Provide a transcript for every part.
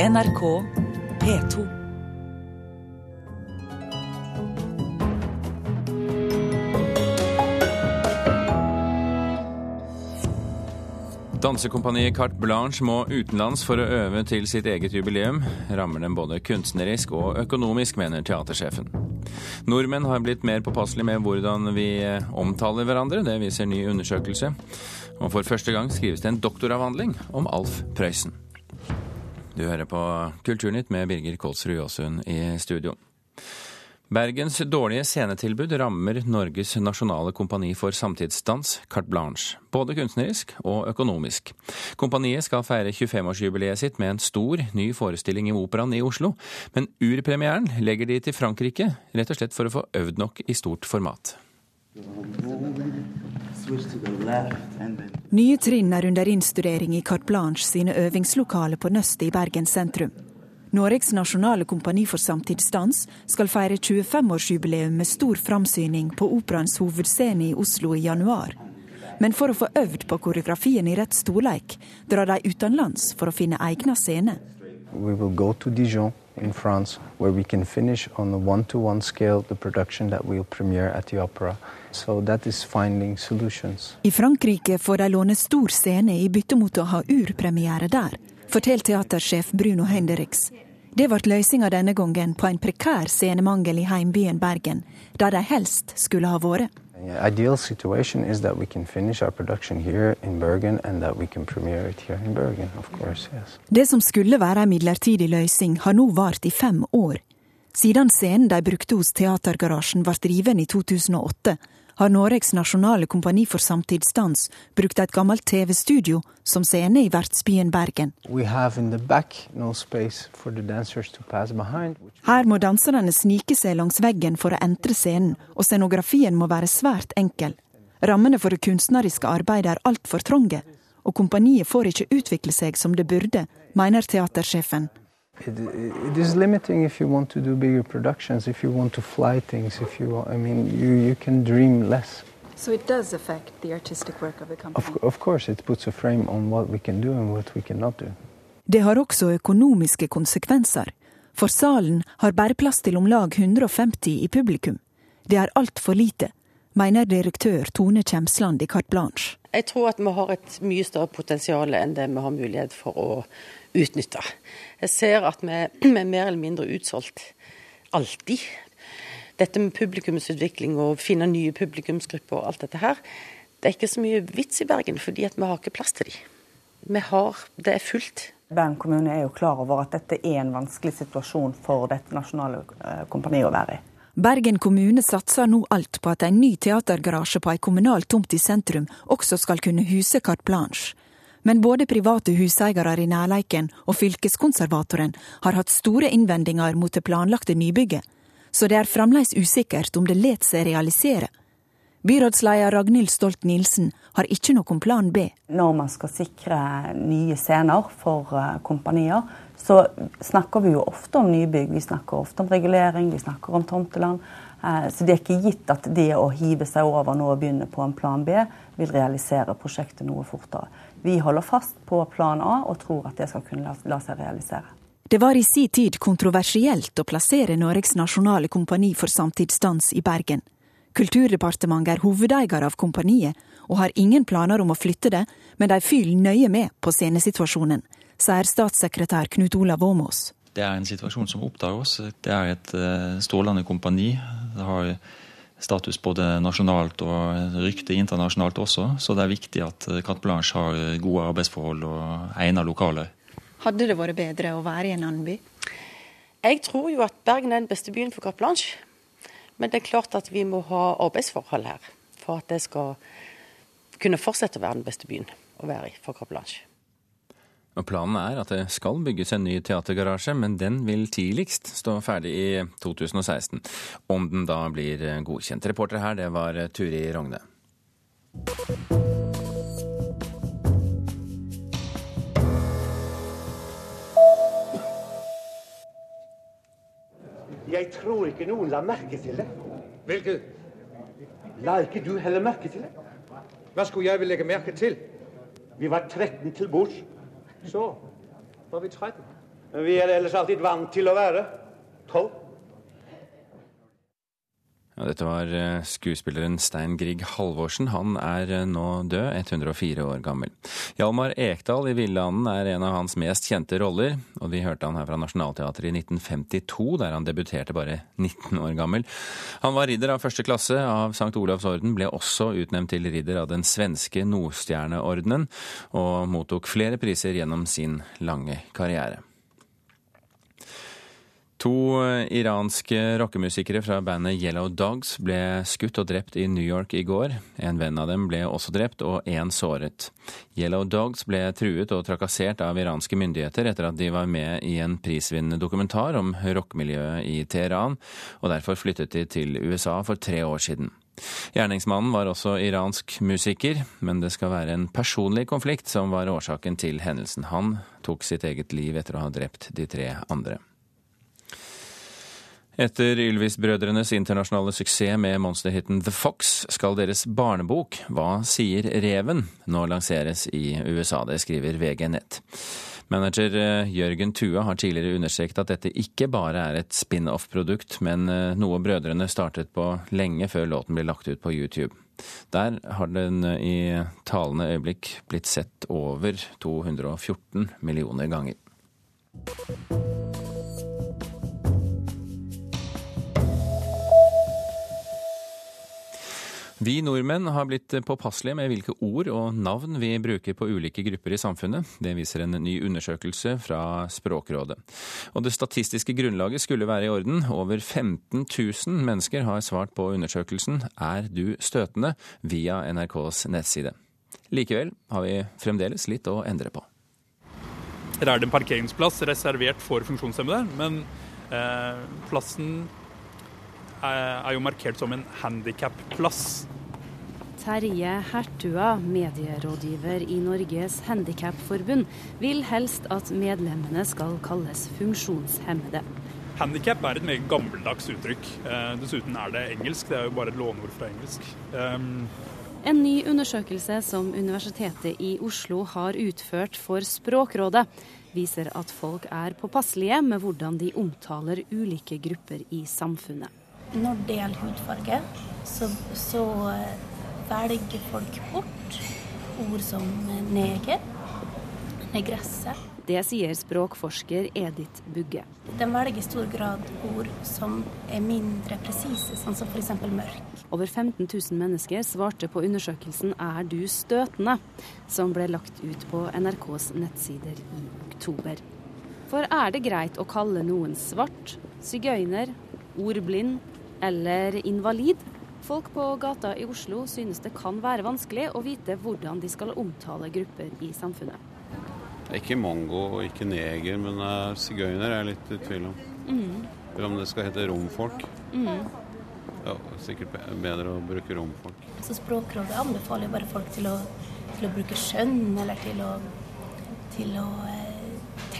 NRK P2. Dansekompaniet Carte Blanche må utenlands for å øve til sitt eget jubileum. Rammer dem både kunstnerisk og økonomisk, mener teatersjefen. Nordmenn har blitt mer påpasselige med hvordan vi omtaler hverandre, det viser ny undersøkelse. Og for første gang skrives det en doktoravhandling om Alf Prøysen. Du hører på Kulturnytt med Birger Kolsrud Jåsund i studio. Bergens dårlige scenetilbud rammer Norges nasjonale kompani for samtidsdans, Carte Blanche, både kunstnerisk og økonomisk. Kompaniet skal feire 25-årsjubileet sitt med en stor, ny forestilling i Operaen i Oslo, men urpremieren legger de til Frankrike, rett og slett for å få øvd nok i stort format. Nye trinn er under innstudering i Carte Blanche sine øvingslokaler på Nøstet i Bergen sentrum. Norges nasjonale kompani for samtidsdans skal feire 25-årsjubileum med stor framsyning på Operaens hovedscene i Oslo i januar. Men for å få øvd på koreografien i rett storleik, drar de utenlands for å finne egna scene. We will go to Dijon in France, where we can finish on a one-to-one scale the production that we'll premiere at the opera. So that is finding solutions. I Frankrike får de låne stor scene i bytte mot å ha urpremiere der forteller teatersjef Bruno Hendrix. Det ble løsninga denne gangen på en prekær scenemangel i heimbyen Bergen, der de helst skulle ha vært. Ideal situation is that we can finish our production here in Bergen and that we can premiere it here in Bergen, of course, yes. Det som skulle være en midlertidig løsning, har nå vart i fem år. Siden scenen de brukte hos Teatergarasjen ble driven i 2008, har Noregs nasjonale kompani for samtidsdans brukt et gammelt TV-studio som scene i vertsbyen Bergen. Her må danserne snike seg langs veggen for å entre scenen, og scenografien må være svært enkel. Rammene for det kunstneriske arbeidet er altfor trange, og kompaniet får ikke utvikle seg som det burde, mener teatersjefen. It, it is limiting if you want to do bigger productions, if you want to fly things, if you, I mean, you, you can dream less. So it does affect the artistic work of the company? Of, of course, it puts a frame on what we can do and what we cannot do. Det har også økonomiske konsekvenser, for salen har bare plass til om lag 150 i publikum. Det er altfor lite, mener direktør Tone Kjemsland i Carte Blanche. Jeg tror at vi har et mye større potensial enn det vi har mulighet for å utnytte. Jeg ser at vi, er mer eller mindre utsolgt alltid. Dette med publikumsutvikling og finne nye publikumsgrupper og alt dette her, det er ikke så mye vits i Bergen, fordi at vi har ikke plass til dem. Vi har, Det er fullt. Bergen kommune er jo klar over at dette er en vanskelig situasjon for dette nasjonale eh, kompaniet å være i. Bergen kommune satser nå alt på at en ny teatergarasje på ei kommunal tomt i sentrum også skal kunne huse Carte Blanche. Men både private huseiere i nærleiken og fylkeskonservatoren har hatt store innvendinger mot det planlagte nybygget, så det er fremdeles usikkert om det lar seg realisere. Byrådsleder Ragnhild Stolt-Nielsen har ikke noen plan B. Når man skal sikre nye scener for eh, kompanier, så snakker vi jo ofte om nybygg. Vi snakker ofte om regulering, vi snakker om tomteland. Eh, så det er ikke gitt at det å hive seg over nå og begynne på en plan B vil realisere prosjektet noe fortere. Vi holder fast på plan A og tror at det skal kunne la seg realisere. Det var i si tid kontroversielt å plassere Norges nasjonale kompani for samtidsdans i Bergen. Kulturdepartementet er hovedeier av kompaniet, og har ingen planer om å flytte det, men de følger nøye med på scenesituasjonen, sier statssekretær Knut Olav Åmås. Det er en situasjon som opptar oss. Det er et eh, strålende kompani. Det har status både nasjonalt og rykte internasjonalt også, så det er viktig at eh, Carte Blanche har eh, gode arbeidsforhold og egnet lokaler. Hadde det vært bedre å være i en annen by? Jeg tror jo at Bergen er den beste byen for Carte Blanche. Men det er klart at vi må ha arbeidsforhold her for at det skal kunne fortsette å være den beste byen å være i for Carte Blanche. Og Planen er at det skal bygges en ny teatergarasje, men den vil tidligst stå ferdig i 2016. Om den da blir godkjent. Reporter her, det var Turi Rogne. Jeg tror ikke noen la merke til det. Hvilket? La ikke du heller merke til det? Hva skulle jeg vel legge merke til? Vi var 13 til bords. Så var vi 13. Men vi er ellers alltid vant til å være tolv. Ja, dette var eh, skuespilleren Stein Grieg Halvorsen. Han er eh, nå død, 104 år gammel. Hjalmar Ekdal i Villanden er en av hans mest kjente roller, og vi hørte han her fra Nationaltheatret i 1952, der han debuterte bare 19 år gammel. Han var ridder av første klasse av St. Olavs orden, ble også utnevnt til ridder av den svenske Nordstjerneordenen, og mottok flere priser gjennom sin lange karriere. To iranske rockemusikere fra bandet Yellow Dogs ble skutt og drept i New York i går. En venn av dem ble også drept, og én såret. Yellow Dogs ble truet og trakassert av iranske myndigheter etter at de var med i en prisvinnende dokumentar om rockemiljøet i Teheran, og derfor flyttet de til USA for tre år siden. Gjerningsmannen var også iransk musiker, men det skal være en personlig konflikt som var årsaken til hendelsen. Han tok sitt eget liv etter å ha drept de tre andre. Etter Ylvis-brødrenes internasjonale suksess med monsterhiten The Fox, skal deres barnebok Hva sier reven? nå lanseres i USA. Det skriver VG Nett. Manager eh, Jørgen Tue har tidligere understreket at dette ikke bare er et spin-off-produkt, men eh, noe brødrene startet på lenge før låten ble lagt ut på YouTube. Der har den eh, i talende øyeblikk blitt sett over 214 millioner ganger. Vi nordmenn har blitt påpasselige med hvilke ord og navn vi bruker på ulike grupper i samfunnet. Det viser en ny undersøkelse fra Språkrådet. Og det statistiske grunnlaget skulle være i orden. Over 15 000 mennesker har svart på undersøkelsen Er du støtende? via NRKs nettside. Likevel har vi fremdeles litt å endre på. Her er det en parkeringsplass reservert for funksjonshemmede, men eh, plassen er jo markert som en handikapplass. Terje Hertua, medierådgiver i Norges Handikapforbund, vil helst at medlemmene skal kalles funksjonshemmede. Handikap er et meget gammeldags uttrykk. Eh, dessuten er det engelsk, det er jo bare et låneord fra engelsk. Um, en ny undersøkelse som Universitetet i Oslo har utført for Språkrådet, viser at folk er påpasselige med hvordan de omtaler ulike grupper i samfunnet. Når det gjelder hudfarge, så, så eh, velger folk bort ord som neger, negresse. Det sier språkforsker Edith Bugge. De velger i stor grad ord som er mindre presise, sånn som f.eks. mørk. Over 15 000 mennesker svarte på undersøkelsen 'Er du støtende?', som ble lagt ut på NRKs nettsider i oktober. For er det greit å kalle noen svart, sigøyner, ordblind eller invalid. Folk på gata i Oslo synes det kan være vanskelig å vite hvordan de skal omtale grupper i samfunnet. Ikke mongo og ikke neger, men uh, sigøyner er jeg litt i tvil om. Mm. Eller om det skal hete romfolk. Mm. Ja, sikkert bedre å bruke romfolk. Så Språkrådet anbefaler bare folk til å, til å bruke skjønn, eller til å, til å eh,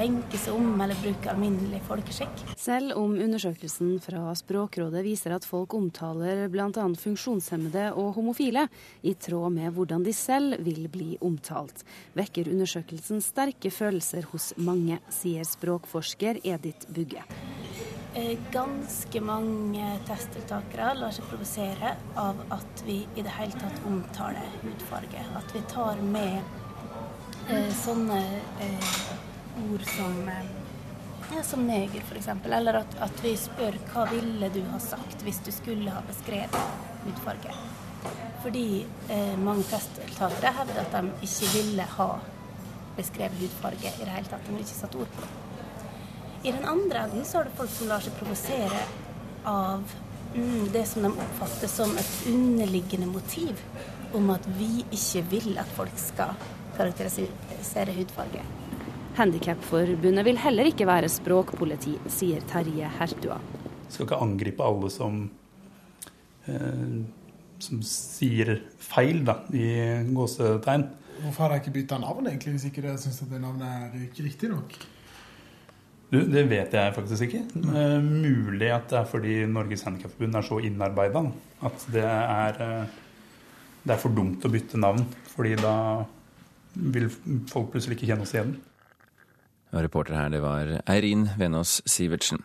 tenke seg om eller bruke alminnelig folkeskikk. Selv om undersøkelsen fra Språkrådet viser at folk omtaler bl.a. funksjonshemmede og homofile i tråd med hvordan de selv vil bli omtalt, vekker undersøkelsen sterke følelser hos mange, sier språkforsker Edith Bugge. Eh, ganske mange testdeltakere lar seg provosere av at vi i det hele tatt omtaler hudfarge. At vi tar med eh, sånne eh, ord som, eh, ja, som neger, f.eks. Eller at, at, vi spør hva ville du ha sagt hvis du skulle ha beskrevet hudfarge. Fordi eh, mange testdeltakere hevder at de ikke ville ha beskrevet hudfarge i det hele tatt. De ville ikke satt ord på det. I den andre enden så er det folk som lar seg provosere av mm, det som de oppfatter som et underliggende motiv om at vi ikke vil at folk skal karakterisere hudfarge. Handikapforbundet vil heller ikke være språkpoliti, sier Terje Hertua. Jeg skal ikke angripe alle som, eh, som sier feil, da, i gåsetegn. Hvorfor har dere ikke bytta navn, egentlig, hvis ikke dere syns det navnet er ikke riktig nok? Du, det vet jeg faktisk ikke. Eh, mulig at det er fordi Norges Handikapforbund er så innarbeida at det er, uh, det er for dumt å bytte navn. Fordi da vil folk plutselig ikke kjenne oss igjen. Og reporter her, det var Eirin Venås Sivertsen.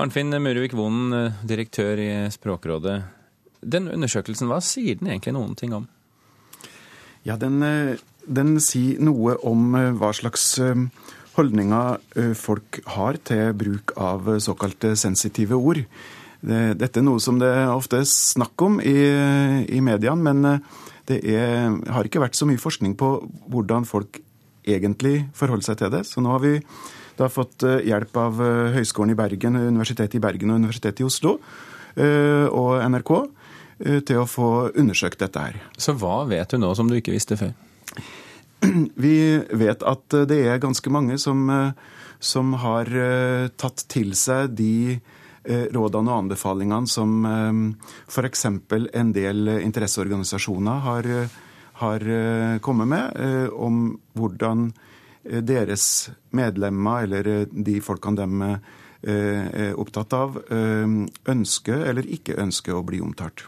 Arnfinn Muruvik Vonen, direktør i Språkrådet. Den undersøkelsen, hva sier den egentlig noen ting om? Ja, den, den sier noe om hva slags holdninger folk har til bruk av såkalte sensitive ord. Dette er noe som det ofte er snakk om i, i mediene, men det er, har ikke vært så mye forskning på hvordan folk egentlig forholde seg til det. Så nå har vi da fått hjelp av Høgskolen i Bergen, Universitetet i Bergen og Universitetet i Oslo og NRK til å få undersøkt dette her. Så hva vet du nå som du ikke visste før? Vi vet at det er ganske mange som, som har tatt til seg de rådene og anbefalingene som f.eks. en del interesseorganisasjoner har, har kommet med, om hvordan deres medlemmer, eller de folkene de er opptatt av, ønsker eller ikke ønsker å bli omtalt.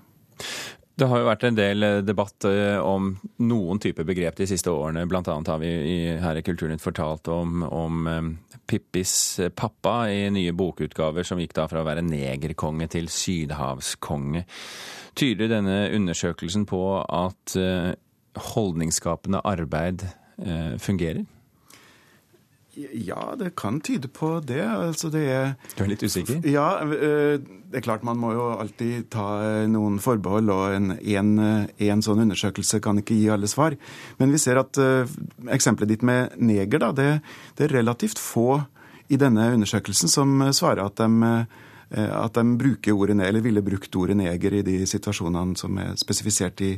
Det har jo vært en del debatt om noen typer begrep de siste årene. Blant annet har vi her i Kulturnytt fortalt om, om Pippis pappa i nye bokutgaver, som gikk da fra å være negerkonge til sydhavskonge. Tyder denne undersøkelsen på at holdningsskapende arbeid fungerer? Ja, det kan tyde på det. Altså det er Du er litt usikker? Ja, det er klart man må jo alltid ta noen forbehold, og en, en, en sånn undersøkelse kan ikke gi alle svar. Men vi ser at eksempelet ditt med neger, da, det, det, er relativt få i denne undersøkelsen som svarer at de, at de bruker ordet eller ville brukt ordet neger i de situasjonene som er spesifisert i,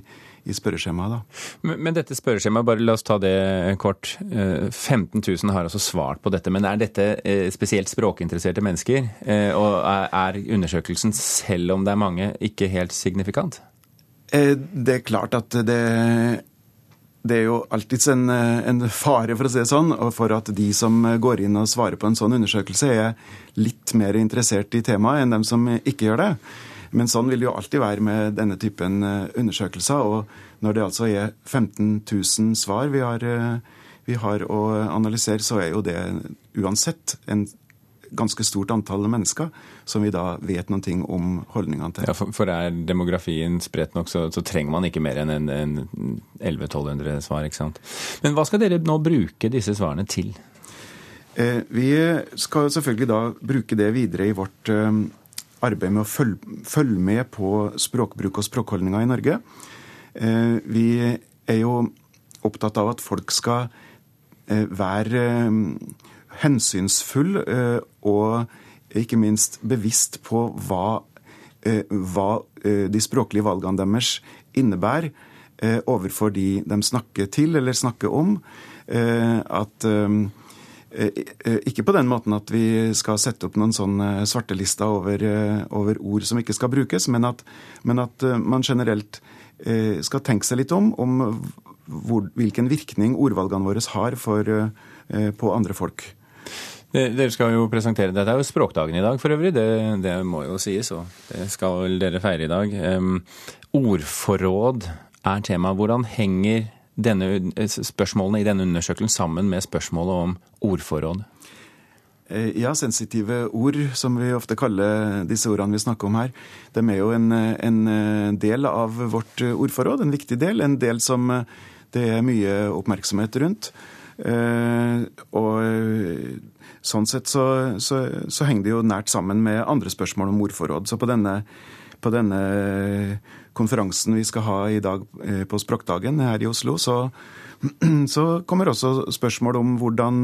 i spørreskjemaet. Da. Men, men, dette spørreskjemaet, bare la oss ta det kort. 15 000 har altså svart på dette. Men er dette spesielt språkinteresserte mennesker? Og er undersøkelsen, selv om det er mange, ikke helt signifikant? Det er klart at det det er jo alltids en, en, fare, for å si det sånn, for at de som går inn og svarer på en sånn undersøkelse, er litt mer interessert i temaet enn dem som ikke gjør det. Men sånn vil det jo alltid være med denne typen undersøkelser. Og når det altså er 15 000 svar vi har, vi har å analysere, så er jo det uansett en ganske stort antall mennesker som vi da vet noen ting om holdningene til. Ja, for, for er demografien spredt nok, så, så, trenger man ikke mer enn en, en 1100-1200 svar, ikke sant. Men hva skal dere nå bruke disse svarene til? Eh, vi skal selvfølgelig da bruke det videre i vårt eh, arbeid med å følge, følge, med på språkbruk og språkholdninger i Norge. Eh, vi er jo opptatt av at folk skal være hensynsfull og ikke minst bevisst på hva, hva de språklige valgene deres innebærer overfor de de snakker til eller snakker om. At ikke på den måten at vi skal sette opp noen sånne svartelister over, over ord som ikke skal brukes, men at, men at man generelt skal tenke seg litt om, om hvor, hvilken virkning ordvalgene våre har for, på andre folk. Dere skal jo presentere Dette er jo språkdagen i dag for øvrig, det, det må jo sies, og det skal dere feire i dag. Um, ordforråd er tema. Hvordan henger denne, spørsmålene i denne undersøkelsen sammen med spørsmålet om ordforråd? Ja, sensitive ord, som vi ofte kaller disse ordene vi snakker om her, de er jo en, en del av vårt ordforråd, en viktig del. En del som det er mye oppmerksomhet rundt. Og sånn sett så, så, så, henger det jo nært sammen med andre spørsmål om ordforråd. Så på denne, på denne konferansen vi skal ha i dag på Språkdagen her i Oslo, så, så kommer også spørsmål om hvordan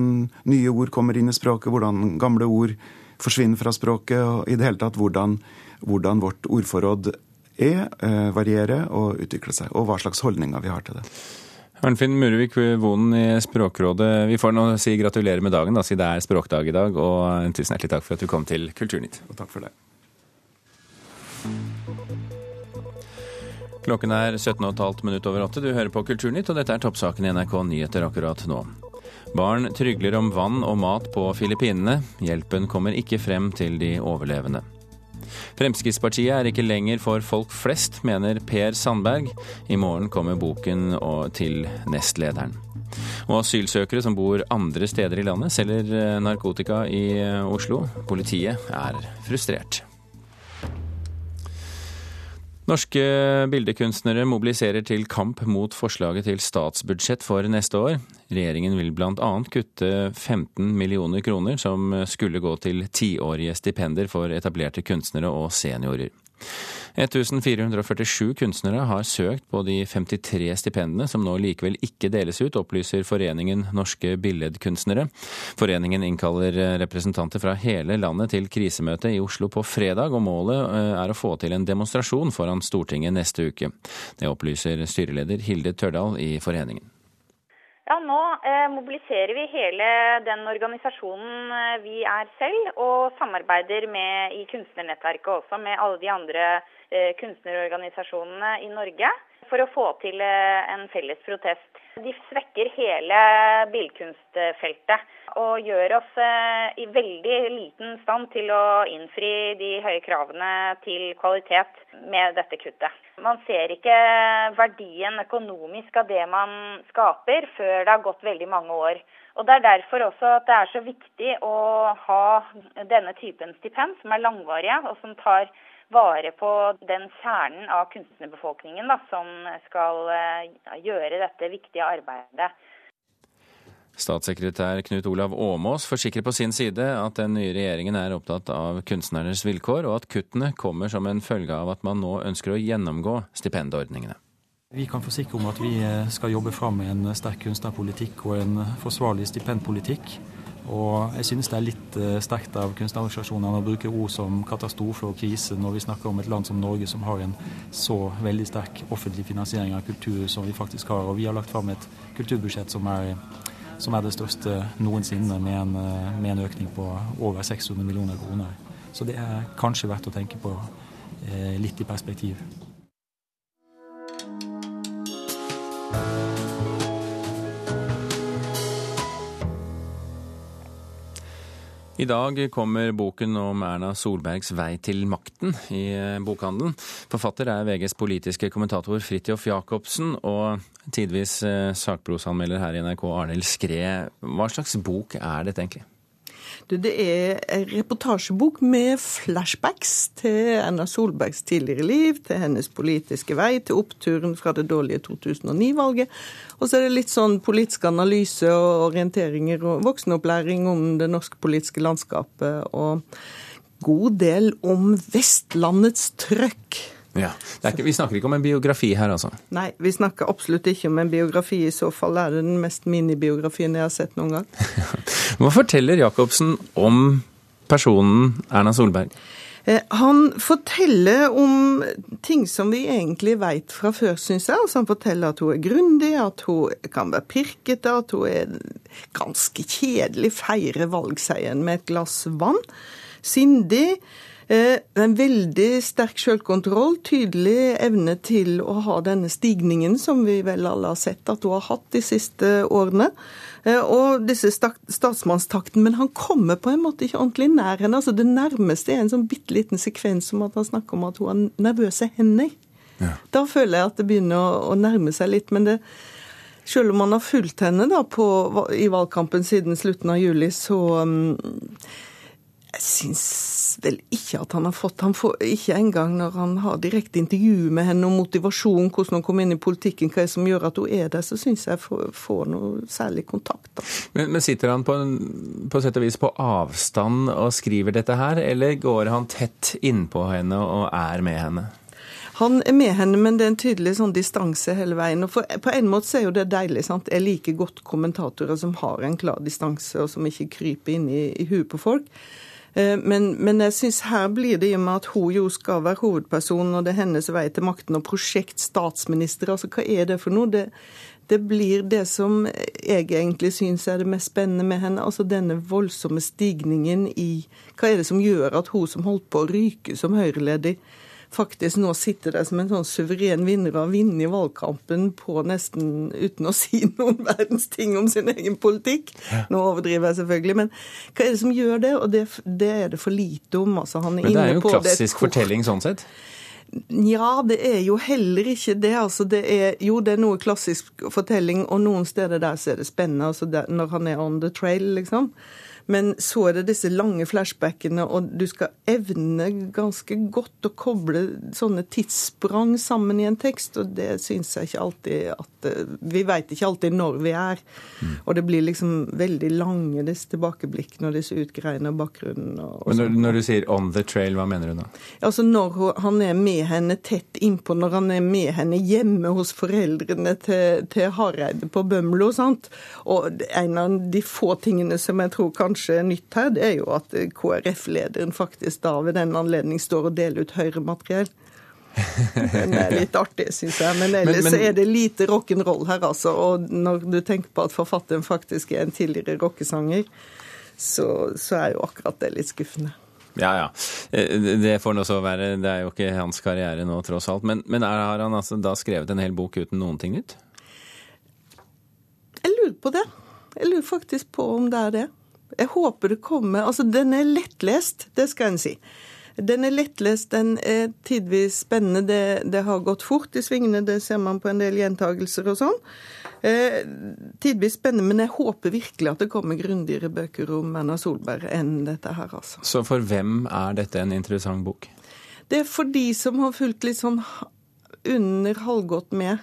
nye ord kommer inn i språket, hvordan gamle ord forsvinner fra språket, og i det hele tatt hvordan, hvordan vårt ordforråd er, varierer og utvikler seg, og hva slags holdninger vi har til det. Arnfinn Murevik Vonen i Språkrådet, vi får nå si gratulerer med dagen, da, siden det er språkdag i dag. Og tusen hjertelig takk for at du kom til Kulturnytt. Og takk for det. Klokken er 17,5 minutter over åtte. Du hører på Kulturnytt, og dette er toppsaken i NRK Nyheter akkurat nå. Barn trygler om vann og mat på Filippinene. Hjelpen kommer ikke frem til de overlevende. Fremskrittspartiet er ikke lenger for folk flest, mener Per Sandberg. I morgen kommer boken til nestlederen. Og asylsøkere som bor andre steder i landet, selger eh, narkotika i eh, Oslo. Politiet er frustrert. Norske bildekunstnere mobiliserer til kamp mot forslaget til statsbudsjett for neste år. Regjeringen vil bl.a. kutte 15 millioner kroner som skulle gå til tiårige stipender for etablerte kunstnere og seniorer. 1447 kunstnere har søkt på de 53 stipendene som nå likevel ikke deles ut, opplyser Foreningen norske billedkunstnere. Foreningen innkaller representanter fra hele landet til krisemøte i Oslo på fredag, og målet eh, er å få til en demonstrasjon foran Stortinget neste uke. Det opplyser styreleder Hilde Tørdal i foreningen. Ja, Nå eh, mobiliserer vi hele den organisasjonen eh, vi er selv, og samarbeider med i kunstnernettverket også med alle de andre eh, kunstnerorganisasjonene i Norge for å få til eh, en felles protest. De svekker hele billedkunstfeltet og gjør oss eh, i veldig liten stand til å innfri de høye kravene til kvalitet med dette kuttet. Man ser ikke verdien økonomisk av det man skaper før det har gått veldig mange år. Og Det er derfor også at det er så viktig å ha denne typen stipend, som er langvarige og som tar vare på den kjernen av kunstnerbefolkningen da, som skal eh, gjøre dette viktige arbeidet. Statssekretær Knut Olav Åmås forsikrer på sin side at den nye regjeringen er opptatt av kunstnernes vilkår, og at kuttene kommer som en følge av at man nå ønsker å gjennomgå stipendordningene. Vi kan forsikre om at vi eh, skal jobbe fram en sterk kunstnerpolitikk og en forsvarlig stipendpolitikk. Og jeg synes det er litt eh, sterkt av kunstnerorganisasjonene å bruke ord som katastrofe og krise når vi snakker om et land som Norge som har en så veldig sterk offentlig finansiering av kultur som vi faktisk har. Og vi har lagt fram et kulturbudsjett som er som er det største noensinne, med en, eh, med en, økning på over 600 millioner kroner. Så det er kanskje verdt å tenke på eh, litt i perspektiv. I dag kommer boken om Erna Solbergs vei til makten i eh, bokhandelen. Forfatter er VGs politiske kommentator Fridtjof Jacobsen, og tidvis eh, sakprosanmelder her i NRK Arnhild Skred. Hva slags bok er dette egentlig? Du, det er en reportasjebok med flashbacks til Erna Solbergs tidligere liv, til hennes politiske vei, til oppturen fra det dårlige 2009-valget. Og så er det litt sånn politisk analyse og orienteringer og voksenopplæring om det norske politiske landskapet. Og god del om Vestlandets trøkk. Ja, ikke, Vi snakker ikke om en biografi her, altså? Nei, vi snakker absolutt ikke om en biografi. I så fall er det den mest minibiografien jeg har sett noen gang. Hva forteller Jacobsen om personen Erna Solberg? Eh, han forteller om ting som vi egentlig vet fra før, syns jeg. Altså han forteller at hun er grundig, at hun kan være pirkete, at hun er ganske kjedelig, feirer valgseieren med et glass vann. Sindig. Eh, en veldig sterk selvkontroll, tydelig evne til å ha denne stigningen som vi vel alle har sett at hun har hatt de siste årene. Eh, og disse statsmannstakten. Men han kommer på en måte ikke ordentlig nær henne. altså Det nærmeste er en sånn bitte liten sekvens om at han snakker om at hun har nervøse hender. Ja. Da føler jeg at det begynner å, å nærme seg litt. men det selv om man har fulgt henne da på, i valgkampen siden slutten av juli, så um, jeg syns vel ikke at han har fått han får, Ikke engang når han har direkte intervju med henne om motivasjon, hvordan hun kom inn i politikken, hva er det som gjør at hun er der, så syns jeg får, får noe særlig kontakt. Men, men, sitter han på, en, på sett og vis på avstand og skriver dette her, eller går han tett innpå henne og er med henne? Han er med henne, men det er en tydelig sånn distanse hele veien. Og for, På en måte så er jo det deilig. sant? Jeg liker godt kommentatorer som har en klar distanse, og som ikke kryper inn i, i huet på folk. Eh, men, men jeg syns her blir det i og med at hun jo skal være hovedpersonen, og det er hennes vei til makten, og prosjekt statsminister, altså hva er det for noe? Det, det blir det som jeg egentlig syns er det mest spennende med henne. Altså denne voldsomme stigningen i Hva er det som gjør at hun som holdt på å ryke som Høyre-leder, faktisk nå sitter der som en sånn suveren vinner og har vunnet valgkampen på nesten uten å si noen verdens ting om sin egen politikk. Nå overdriver jeg selvfølgelig, men hva er det som gjør det? Og det, det er det for lite om. Altså, men det er jo på, klassisk fortelling sånn sett? Nja, det er jo heller ikke det. Altså, det er, jo, det er noe klassisk fortelling, og noen steder der så er det spennende. Altså det, når han er on the trail, liksom. Men så er det disse lange flashbackene, og du skal evne ganske godt å koble sånne tidssprang sammen i en tekst, og det syns jeg ikke alltid at eh, Vi veit ikke alltid når vi er. Mm. Og det blir liksom veldig lange, disse tilbakeblikkene og disse utgreiene og bakgrunnen. Og, og når, når, du sier 'on the trail', hva mener du da? Altså Når han er med henne tett innpå, når han er med henne hjemme hos foreldrene til, til Hareide på Bømlo. sant? Og en av de få tingene som jeg tror kanskje kanskje nytt her, det er jo at KrF-lederen faktisk da ved den anledning står og deler ut Høyre-materiell. Det er litt artig, syns jeg. Men ellers men, men, er det lite rock'n'roll her, altså. Og når du tenker på at forfatteren faktisk er en tidligere rockesanger, så, så er jo akkurat det litt skuffende. Ja, ja. Eh, det får nå så være. Det er jo ikke hans karriere nå, tross alt. Men, men har han altså da skrevet en hel bok uten noen ting nytt? Jeg lurer på det. Jeg lurer faktisk på om det er det. Jeg håper det kommer Altså, den er lettlest, det skal en si. Den er lettlest, den er tidvis spennende. Det, det, har gått fort i svingene, det ser man på en del gjentagelser og sånn. Eh, tidvis spennende, men jeg håper virkelig at det kommer grundigere bøker om Erna Solberg enn dette her, altså. Så for hvem er dette en interessant bok? Det er for de som har fulgt litt sånn under halvgodt med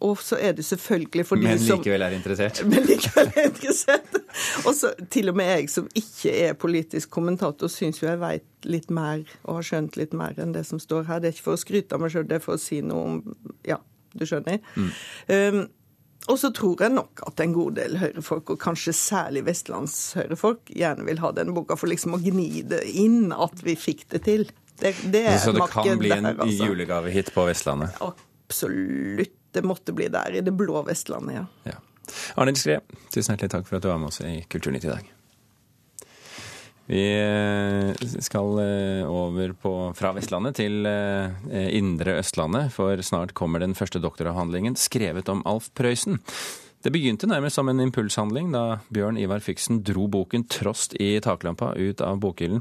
og så er det selvfølgelig for de som Men likevel er interessert? Men likevel er interessert. Og så til og med jeg som ikke er politisk kommentator, syns jo jeg veit litt mer og har skjønt litt mer enn det som står her. Det er ikke for å skryte av meg sjøl, det er for å si noe om Ja, du skjønner. Mm. Um, og så tror jeg nok at en god del høyrefolk, og kanskje særlig vestlandshøyrefolk, gjerne vil ha denne boka for liksom å gni det inn at vi fikk det til. Det, det så det kan bli en altså. julegavehit på Vestlandet? Absolutt det måtte bli der, i det blå Vestlandet, ja. ja. Arne Diskré, tusen hjertelig takk for at du var med oss i Kulturnytt i dag. Vi eh, skal eh, over på, fra Vestlandet til eh, indre Østlandet, for snart kommer den første doktoravhandlingen skrevet om Alf Prøysen. Det begynte nærmest som en impulshandling da Bjørn Ivar Fiksen dro boken 'Trost i taklampa' ut av bokhyllen.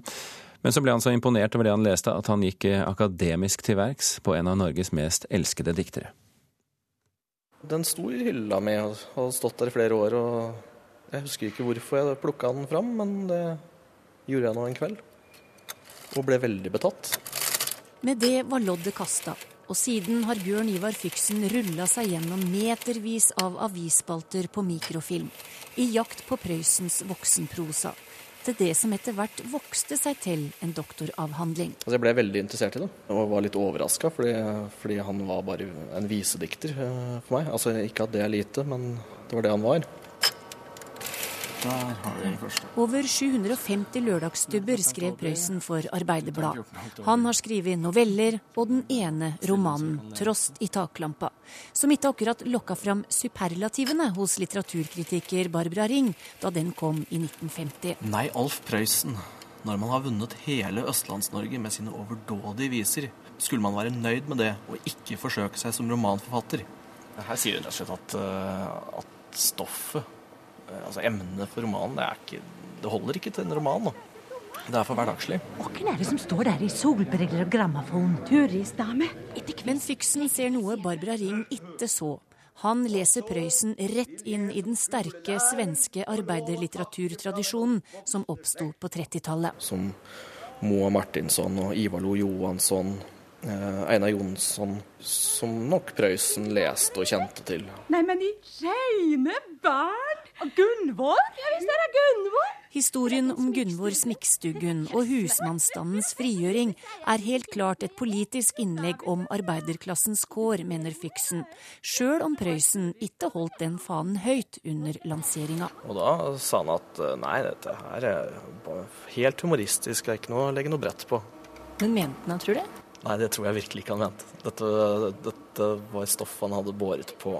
Men så ble han så imponert over det han leste at han gikk akademisk til verks på en av Norges mest elskede diktere. Den sto i hylla mi og har stått der i flere år. og Jeg husker ikke hvorfor jeg plukka den fram, men det gjorde jeg nå en kveld. Og ble veldig betatt. Med det var loddet kasta, og siden har Bjørn Ivar Fyksen rulla seg gjennom metervis av avisspalter på mikrofilm i jakt på Prøysens voksenprosa til det som etter hvert vokste seg til en doktoravhandling. Altså jeg ble veldig interessert i det, og var litt overraska, fordi, fordi, han var bare en visedikter eh, for meg. Altså Ikke at det er lite, men det var det han var. Der har vi den første. Over 750 lørdagsstubber skrev Prøysen for Arbeiderbladet. Han har skrevet noveller og den ene romanen 'Trost i taklampa', som ikke akkurat lokka fram superlativene hos litteraturkritiker Barbara Ring da den kom i 1950. Nei, Alf Prøysen. Når man har vunnet hele Østlands-Norge med sine overdådige viser, skulle man være nøyd med det og ikke forsøke seg som romanforfatter. Her sier hun rett og slett at, uh, at stoffet Eh, altså Emnet for romanen det, ikke, det, holder ikke til en roman. Da. Det er for hverdagslig. Og hvem er det som står der i solbriller og grammofon? Turistdame. Men Fyksen ser noe Barbara Ring ikke så. Han leser Prøysen rett inn i den sterke svenske arbeiderlitteraturtradisjonen som oppsto på 30-tallet. Som Moa Martinsson og Ivar Lo Johansson, eh, Einar Jonsson, som nok Prøysen leste og kjente til. Nei, men i reine vern! Gunvor? Ja visst er det Gunvor. Historien om Gunvor Smikkstuggen og husmannsstandens frigjøring er helt klart et politisk innlegg om arbeiderklassens kår, mener Fyksen, sjøl om Prøysen ikke holdt den fanen høyt under lanseringa. Og da sa han at eh, nei, dette her er helt humoristisk, det er ikke noe å legge noe brett på. Men mente han tror det? Nei, det tror jeg virkelig ikke han mente. Dette, dette var stoff han hadde båret på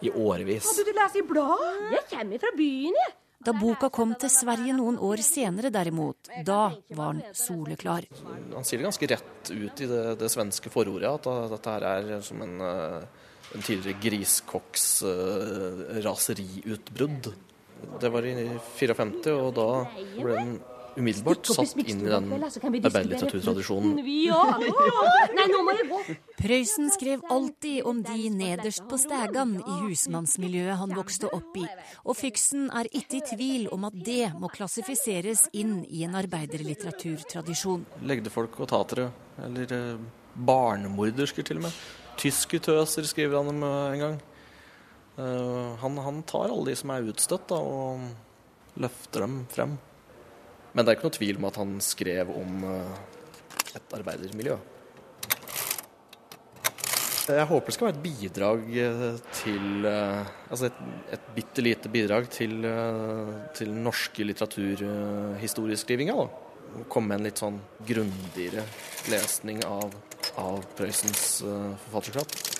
i årevis. Hadde du lest i bladet? Jeg kommer fra byen, jeg. Da boka kom til Sverige noen år senere, derimot, da var den soleklar. Han sier det ganske rett ut i det, det svenske forordet, at dette her er som en, eh, en tidligere griskokks uh, raseriutbrudd. Det var i 54, og da ble den umiddelbart satt inn i den arbeiderlitteraturtradisjonen. Nei, nå må jeg gå. Prøysen skrev alltid om de nederst på stegan i husmannsmiljøet han vokste opp i, og Fyksen er ikke i tvil om at det må klassifiseres inn i en arbeiderlitteraturtradisjon. Legdefolk og tatere, eller eh, barnemordersker til og med. Tyskutøser skriver han om eh, en gang. Uh, han, han, tar alle de som er utstøtt, da, og løfter dem frem. Men det er ikke noe tvil om at han skrev om uh, et arbeidermiljø. Jeg håper det skal være et bidrag til Altså et, et bitte lite bidrag til, til den norske litteraturhistorieskrivinga. Komme med en litt sånn grundigere lesning av, av Prøysens forfatterskap.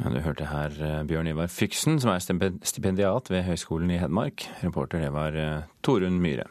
Du hørte her eh, Bjørn Ivar Fyksen, som er stipendiat ved Høgskolen i Hedmark. Reporter det var eh, Torunn Myhre.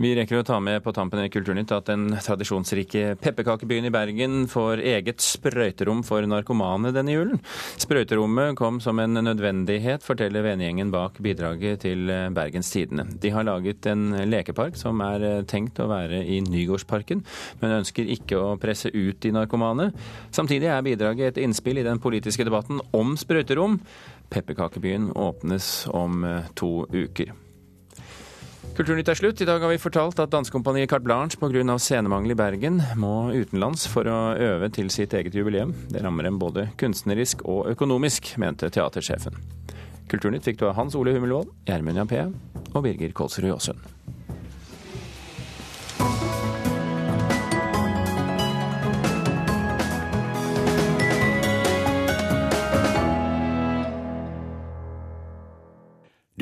Vi rekker å ta med på tampen i Kulturnytt at den tradisjonsrike pepperkakebyen i Bergen får eget sprøyterom for narkomane denne julen. Sprøyterommet kom som en nødvendighet, forteller vennegjengen bak bidraget til Bergens Tidende. De har laget en lekepark som er tenkt å være i Nygårdsparken, men ønsker ikke å presse ut de narkomane. Samtidig er bidraget et innspill i den politiske debatten om sprøyterom. Pepperkakebyen åpnes om to uker. Kulturnytt er slutt. I dag har vi fortalt at dansekompaniet Carte Blanche pga. scenemangel i Bergen må utenlands for å øve til sitt eget jubileum. Det rammer dem både kunstnerisk og økonomisk, mente teatersjefen. Kulturnytt fikk du av Hans Ole Hummelvold, Gjermund Jampé og Birger Kolsrud Jåsund.